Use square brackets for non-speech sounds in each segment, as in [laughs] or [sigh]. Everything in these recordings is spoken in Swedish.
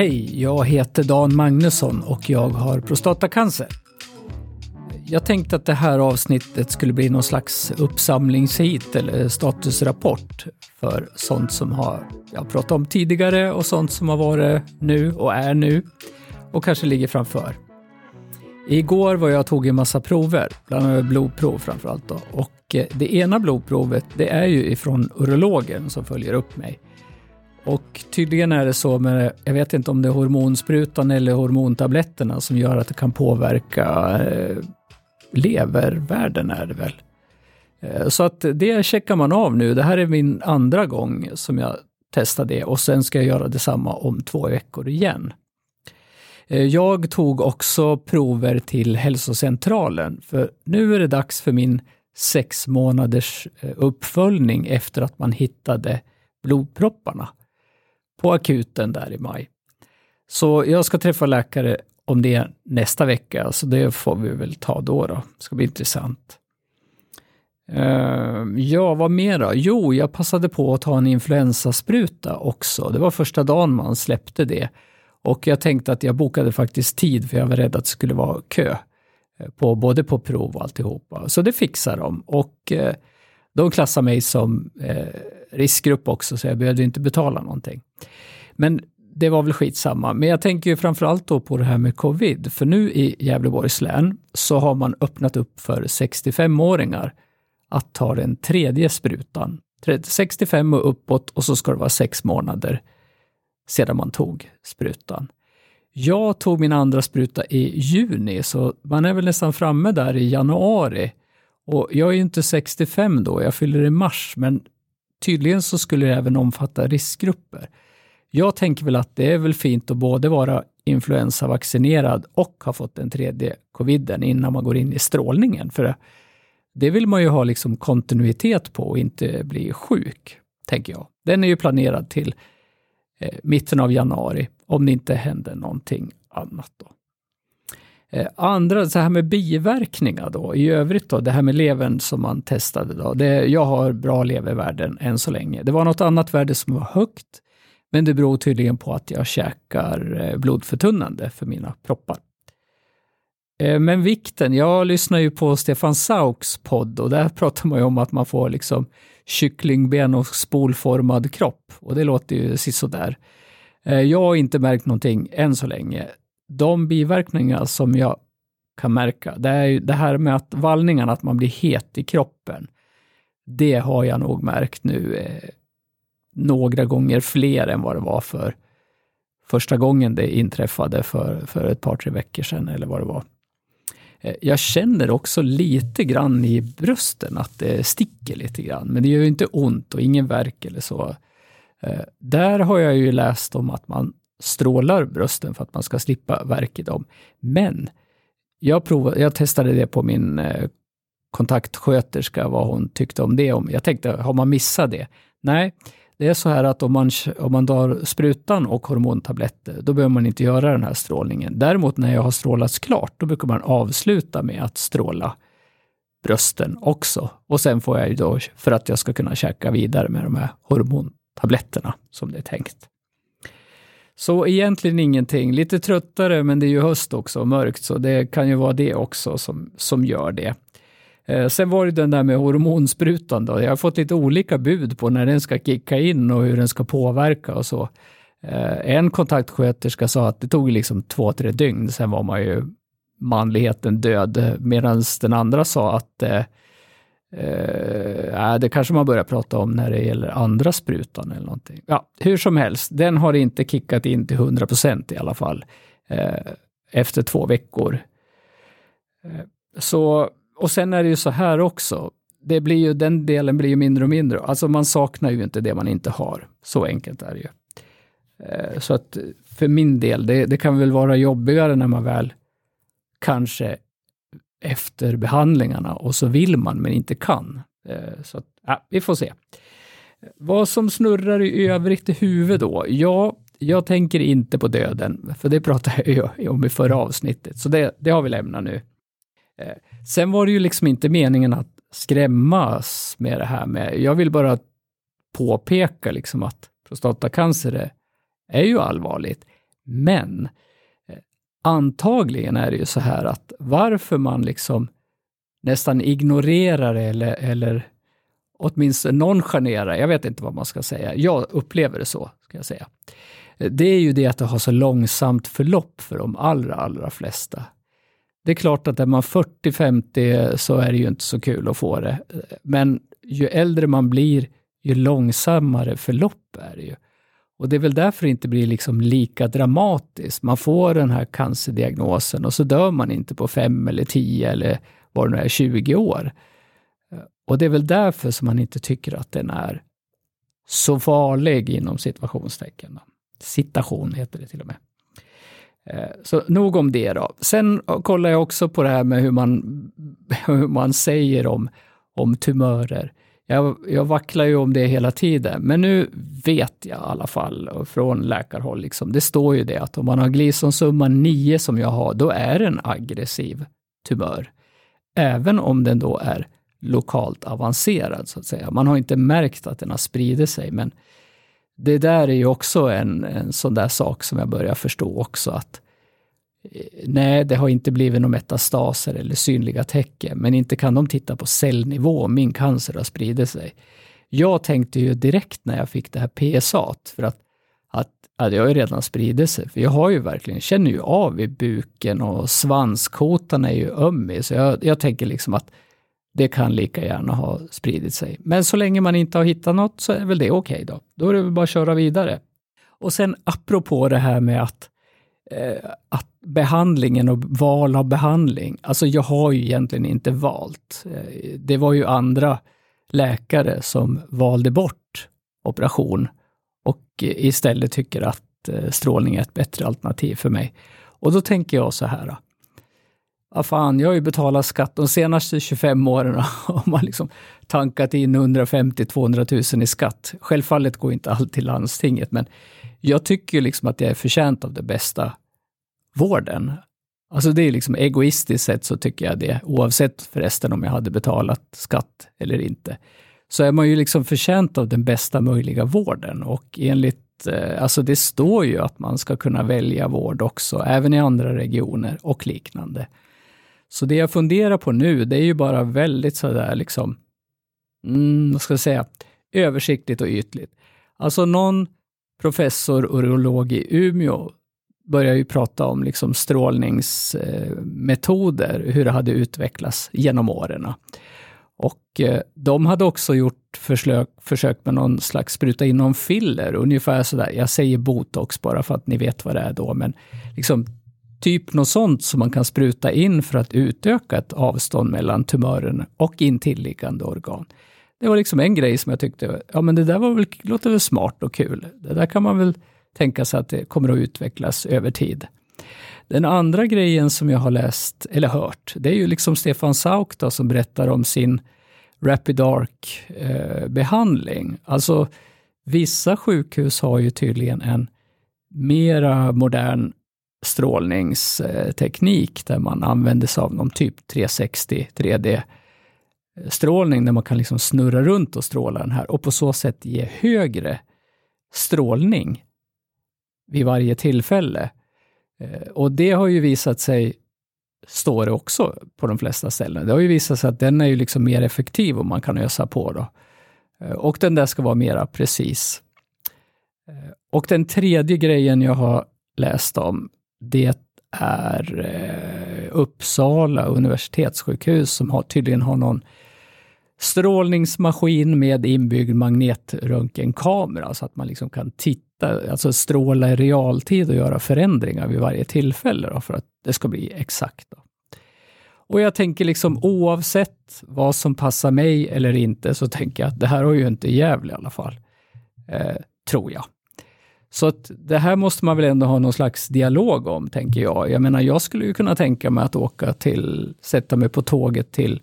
Hej, jag heter Dan Magnusson och jag har prostatacancer. Jag tänkte att det här avsnittet skulle bli någon slags uppsamlingshit eller statusrapport för sånt som har jag pratat om tidigare och sånt som har varit nu och är nu och kanske ligger framför. Igår var jag och tog en massa prover, bland annat blodprov framförallt. Då. Och eh, det ena blodprovet, det är ju ifrån urologen som följer upp mig. Och tydligen är det så med, jag vet inte om det är hormonsprutan eller hormontabletterna som gör att det kan påverka eh, levervärden är det väl. Eh, så att det checkar man av nu. Det här är min andra gång som jag testar det och sen ska jag göra detsamma om två veckor igen. Eh, jag tog också prover till hälsocentralen, för nu är det dags för min sex månaders eh, uppföljning efter att man hittade blodpropparna på akuten där i maj. Så jag ska träffa läkare om det nästa vecka, så det får vi väl ta då. då. Det ska bli intressant. Ehm, ja, vad mer då? Jo, jag passade på att ta en influensaspruta också. Det var första dagen man släppte det. Och jag tänkte att jag bokade faktiskt tid för jag var rädd att det skulle vara kö. Eh, på, både på prov och alltihopa. Så det fixar de. Och eh, de klassar mig som eh, riskgrupp också, så jag behövde inte betala någonting. Men det var väl skitsamma. Men jag tänker ju framförallt då på det här med covid. För nu i Gävleborgs län så har man öppnat upp för 65-åringar att ta den tredje sprutan. 65 och uppåt och så ska det vara sex månader sedan man tog sprutan. Jag tog min andra spruta i juni, så man är väl nästan framme där i januari. Och jag är ju inte 65 då, jag fyller i mars, men tydligen så skulle det även omfatta riskgrupper. Jag tänker väl att det är väl fint att både vara influensavaccinerad och ha fått den tredje coviden innan man går in i strålningen. För det vill man ju ha liksom kontinuitet på och inte bli sjuk, tänker jag. Den är ju planerad till eh, mitten av januari, om det inte händer någonting annat. Då. Eh, andra, så här med biverkningar då, i övrigt då, det här med levern som man testade då. Det, jag har bra levervärden än så länge. Det var något annat värde som var högt, men det beror tydligen på att jag käkar eh, blodförtunnande för mina proppar. Eh, men vikten, jag lyssnar ju på Stefan Sauks podd och där [laughs] pratar man ju om att man får liksom kycklingben och spolformad kropp. Och det låter ju sisådär. Jag har inte märkt någonting än så länge. De biverkningar som jag kan märka, det är ju det här med att vallningarna, att man blir het i kroppen. Det har jag nog märkt nu eh, några gånger fler än vad det var för första gången det inträffade för, för ett par, tre veckor sedan eller vad det var. Eh, jag känner också lite grann i brösten att det sticker lite grann, men det gör ju inte ont och ingen värk eller så. Eh, där har jag ju läst om att man strålar brösten för att man ska slippa värk i dem. Men jag, provade, jag testade det på min eh, kontaktsköterska, vad hon tyckte om det. Jag tänkte, har man missat det? Nej, det är så här att om man, om man tar sprutan och hormontabletter, då behöver man inte göra den här strålningen. Däremot när jag har strålats klart, då brukar man avsluta med att stråla brösten också. Och sen får jag ju då, för att jag ska kunna käka vidare med de här hormontabletterna som det är tänkt. Så egentligen ingenting. Lite tröttare, men det är ju höst också och mörkt, så det kan ju vara det också som, som gör det. Eh, sen var det den där med hormonsprutan då. Jag har fått lite olika bud på när den ska kicka in och hur den ska påverka och så. Eh, en kontaktsköterska sa att det tog liksom två, tre dygn, sen var man ju manligheten död, medan den andra sa att eh, eh, det kanske man börjar prata om när det gäller andra sprutan eller någonting. Ja, hur som helst, den har inte kickat in till 100 procent i alla fall eh, efter två veckor. Eh, så och sen är det ju så här också, det blir ju, den delen blir ju mindre och mindre. Alltså man saknar ju inte det man inte har. Så enkelt är det ju. Eh, så att för min del, det, det kan väl vara jobbigare när man väl kanske efter behandlingarna och så vill man men inte kan. Eh, så att, ja, vi får se. Vad som snurrar i övrigt i huvudet då? Ja, jag tänker inte på döden, för det pratade jag om i förra avsnittet, så det, det har vi lämnat nu. Eh, sen var det ju liksom inte meningen att skrämmas med det här med, jag vill bara påpeka liksom att prostatacancer är, är ju allvarligt. Men eh, antagligen är det ju så här att varför man liksom nästan ignorerar eller, eller åtminstone nonchalerar, jag vet inte vad man ska säga, jag upplever det så, ska jag säga. Det är ju det att det har så långsamt förlopp för de allra, allra flesta. Det är klart att är man 40-50 så är det ju inte så kul att få det. Men ju äldre man blir, ju långsammare förlopp är det ju. Och det är väl därför det inte blir liksom lika dramatiskt. Man får den här cancerdiagnosen och så dör man inte på fem eller tio eller vad det nu är, 20 år. Och det är väl därför som man inte tycker att den är så farlig inom situationstecken. Citation heter det till och med. Eh, så nog om det då. Sen kollar jag också på det här med hur man, [laughs] hur man säger om, om tumörer. Jag, jag vacklar ju om det hela tiden, men nu vet jag i alla fall från läkarhåll, liksom, det står ju det att om man har glisonsumma 9 som jag har, då är det en aggressiv tumör. Även om den då är lokalt avancerad, så att säga. Man har inte märkt att den har spridit sig, men det där är ju också en, en sån där sak som jag börjar förstå också att eh, Eh, nej, det har inte blivit några metastaser eller synliga tecken, men inte kan de titta på cellnivå om min cancer har spridit sig. Jag tänkte ju direkt när jag fick det här PSA, för att, att, att det har ju redan spridit sig, för jag har ju verkligen, känner ju av i buken och svanskotan är ju öm i, så jag, jag tänker liksom att det kan lika gärna ha spridit sig. Men så länge man inte har hittat något så är väl det okej okay då. Då är det väl bara att köra vidare. Och sen apropå det här med att, Eh, att behandlingen och val av behandling. Alltså jag har ju egentligen inte valt. Eh, det var ju andra läkare som valde bort operation och eh, istället tycker att eh, strålning är ett bättre alternativ för mig. Och då tänker jag så här vad fan, jag har ju betalat skatt de senaste 25 åren och [laughs] man liksom tankat in 150-200 000 i skatt. Självfallet går inte allt till landstinget, men jag tycker liksom att jag är förtjänt av det bästa vården. Alltså det är liksom egoistiskt sett så tycker jag det, oavsett förresten om jag hade betalat skatt eller inte. Så är man ju liksom förtjänt av den bästa möjliga vården och enligt, eh, alltså det står ju att man ska kunna välja vård också, även i andra regioner och liknande. Så det jag funderar på nu, det är ju bara väldigt sådär liksom, mm, vad ska jag säga, översiktligt och ytligt. Alltså någon professor urolog i Umeå börjar ju prata om liksom strålningsmetoder, hur det hade utvecklats genom åren. Och eh, de hade också gjort försök, försök med någon slags spruta in någon filler, ungefär sådär, jag säger botox bara för att ni vet vad det är då, men liksom typ något sånt som man kan spruta in för att utöka ett avstånd mellan tumören och intilliggande organ. Det var liksom en grej som jag tyckte, ja men det där var väl, låter väl smart och kul. Det där kan man väl tänka sig att det kommer att utvecklas över tid. Den andra grejen som jag har läst, eller hört, det är ju liksom Stefan Sauk då, som berättar om sin Rapid Arc-behandling. Eh, alltså, vissa sjukhus har ju tydligen en mera modern strålningsteknik där man använder sig av någon typ 360 3D strålning där man kan liksom snurra runt och stråla den här och på så sätt ge högre strålning vid varje tillfälle. Eh, och det har ju visat sig, står det också på de flesta ställen, det har ju visat sig att den är ju liksom mer effektiv om man kan ösa på. Då. Eh, och den där ska vara mera precis. Eh, och den tredje grejen jag har läst om, det är Uppsala universitetssjukhus som har, tydligen har någon strålningsmaskin med inbyggd magnetröntgenkamera så att man liksom kan titta, alltså stråla i realtid och göra förändringar vid varje tillfälle då, för att det ska bli exakt. Då. Och jag tänker liksom oavsett vad som passar mig eller inte så tänker jag att det här har ju inte Gävle i alla fall. Eh, tror jag. Så att det här måste man väl ändå ha någon slags dialog om, tänker jag. Jag menar, jag skulle ju kunna tänka mig att åka till, sätta mig på tåget till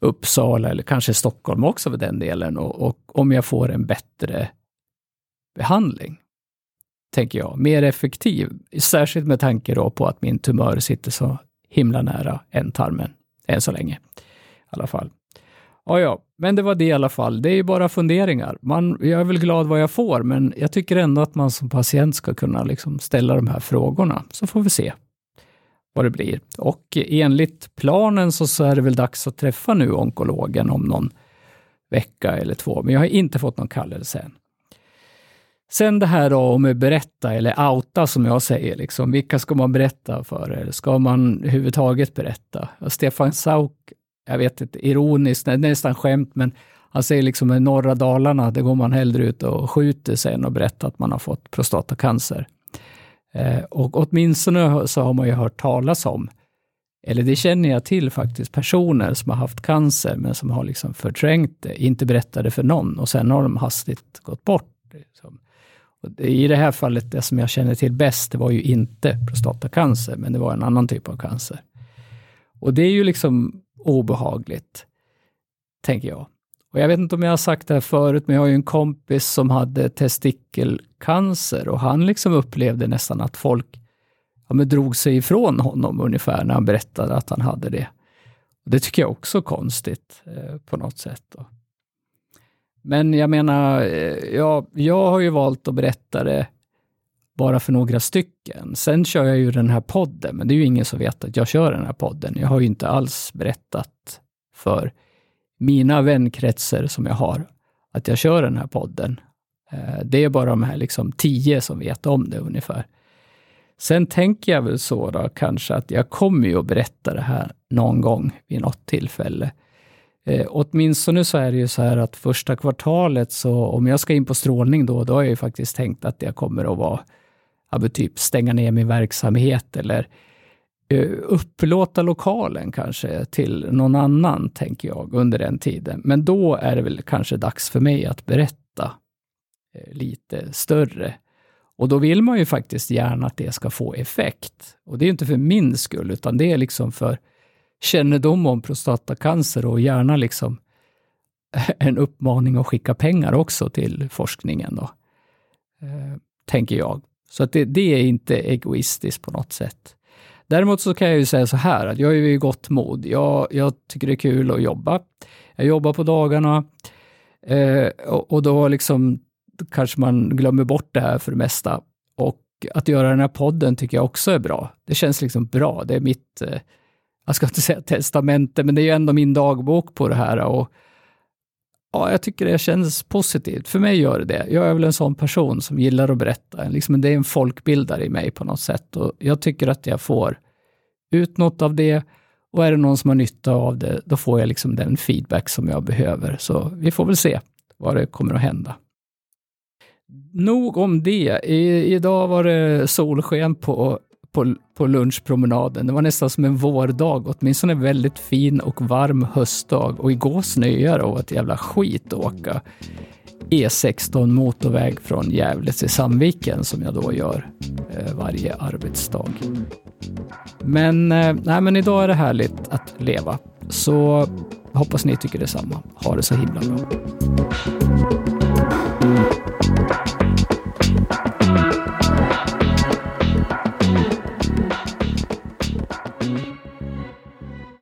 Uppsala eller kanske Stockholm också för den delen och, och om jag får en bättre behandling, tänker jag, mer effektiv. Särskilt med tanke då på att min tumör sitter så himla nära ändtarmen, än så länge i alla fall. Ja, ja, men det var det i alla fall. Det är ju bara funderingar. Man, jag är väl glad vad jag får, men jag tycker ändå att man som patient ska kunna liksom ställa de här frågorna, så får vi se vad det blir. Och enligt planen så, så är det väl dags att träffa nu onkologen om någon vecka eller två, men jag har inte fått någon kallelse än. Sen det här då om att berätta eller outa som jag säger, liksom, vilka ska man berätta för? Eller ska man överhuvudtaget berätta? Och Stefan Sauk, jag vet inte, ironiskt, nästan skämt, men han säger liksom i norra Dalarna, där går man hellre ut och skjuter sig än att berätta att man har fått prostatacancer. Eh, och åtminstone så har man ju hört talas om, eller det känner jag till faktiskt, personer som har haft cancer men som har liksom förträngt det, inte berättade för någon och sen har de hastigt gått bort. Liksom. I det här fallet, det som jag känner till bäst, det var ju inte prostatacancer, men det var en annan typ av cancer. Och det är ju liksom obehagligt, tänker jag. Och jag vet inte om jag har sagt det här förut, men jag har ju en kompis som hade testikelcancer och han liksom upplevde nästan att folk ja, men drog sig ifrån honom ungefär när han berättade att han hade det. Och det tycker jag också är konstigt eh, på något sätt. Då. Men jag menar, eh, jag, jag har ju valt att berätta det bara för några stycken. Sen kör jag ju den här podden, men det är ju ingen som vet att jag kör den här podden. Jag har ju inte alls berättat för mina vänkretsar som jag har att jag kör den här podden. Eh, det är bara de här liksom tio som vet om det ungefär. Sen tänker jag väl så då kanske att jag kommer ju att berätta det här någon gång vid något tillfälle. Eh, åtminstone så är det ju så här att första kvartalet, så om jag ska in på strålning då, då har jag ju faktiskt tänkt att jag kommer att vara, ja, typ stänga ner min verksamhet eller eh, upplåta lokalen kanske till någon annan, tänker jag, under den tiden. Men då är det väl kanske dags för mig att berätta eh, lite större. Och då vill man ju faktiskt gärna att det ska få effekt. Och det är inte för min skull, utan det är liksom för kännedom om prostatacancer och gärna liksom [laughs] en uppmaning att skicka pengar också till forskningen. Då, eh, tänker jag. Så att det, det, är inte egoistiskt på något sätt. Däremot så kan jag ju säga så här, att jag är ju i gott mod. Jag, jag tycker det är kul att jobba. Jag jobbar på dagarna eh, och, och, då liksom kanske man glömmer bort det här för det mesta. Och att göra den här podden tycker jag också är bra. Det känns liksom bra. Det är mitt eh, jag ska inte säga testamente, men det är ju ändå min dagbok på det här. Och, ja, jag tycker det känns positivt. För mig gör det det. Jag är väl en sån person som gillar att berätta. Liksom, det är en folkbildare i mig på något sätt. Och jag tycker att jag får ut något av det. Och är det någon som har nytta av det, då får jag liksom den feedback som jag behöver. Så vi får väl se vad det kommer att hända. Nog om det. I, idag var det solsken på på, på lunchpromenaden. Det var nästan som en vårdag, åtminstone en väldigt fin och varm höstdag. Och igår snöade och var ett jävla skit att åka E16 motorväg från Gävle till Sandviken som jag då gör eh, varje arbetsdag. Men, eh, nej, men idag är det härligt att leva. Så hoppas ni tycker detsamma. Ha det så himla bra.